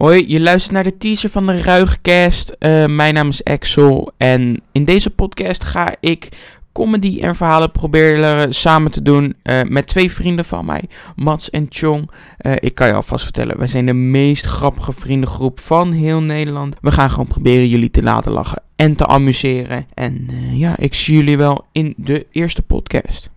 Hoi, je luistert naar de teaser van de Ruigcast. Uh, mijn naam is Axel en in deze podcast ga ik comedy en verhalen proberen samen te doen uh, met twee vrienden van mij, Mats en Chong. Uh, ik kan je alvast vertellen, wij zijn de meest grappige vriendengroep van heel Nederland. We gaan gewoon proberen jullie te laten lachen en te amuseren. En ja, ik zie jullie wel in de eerste podcast.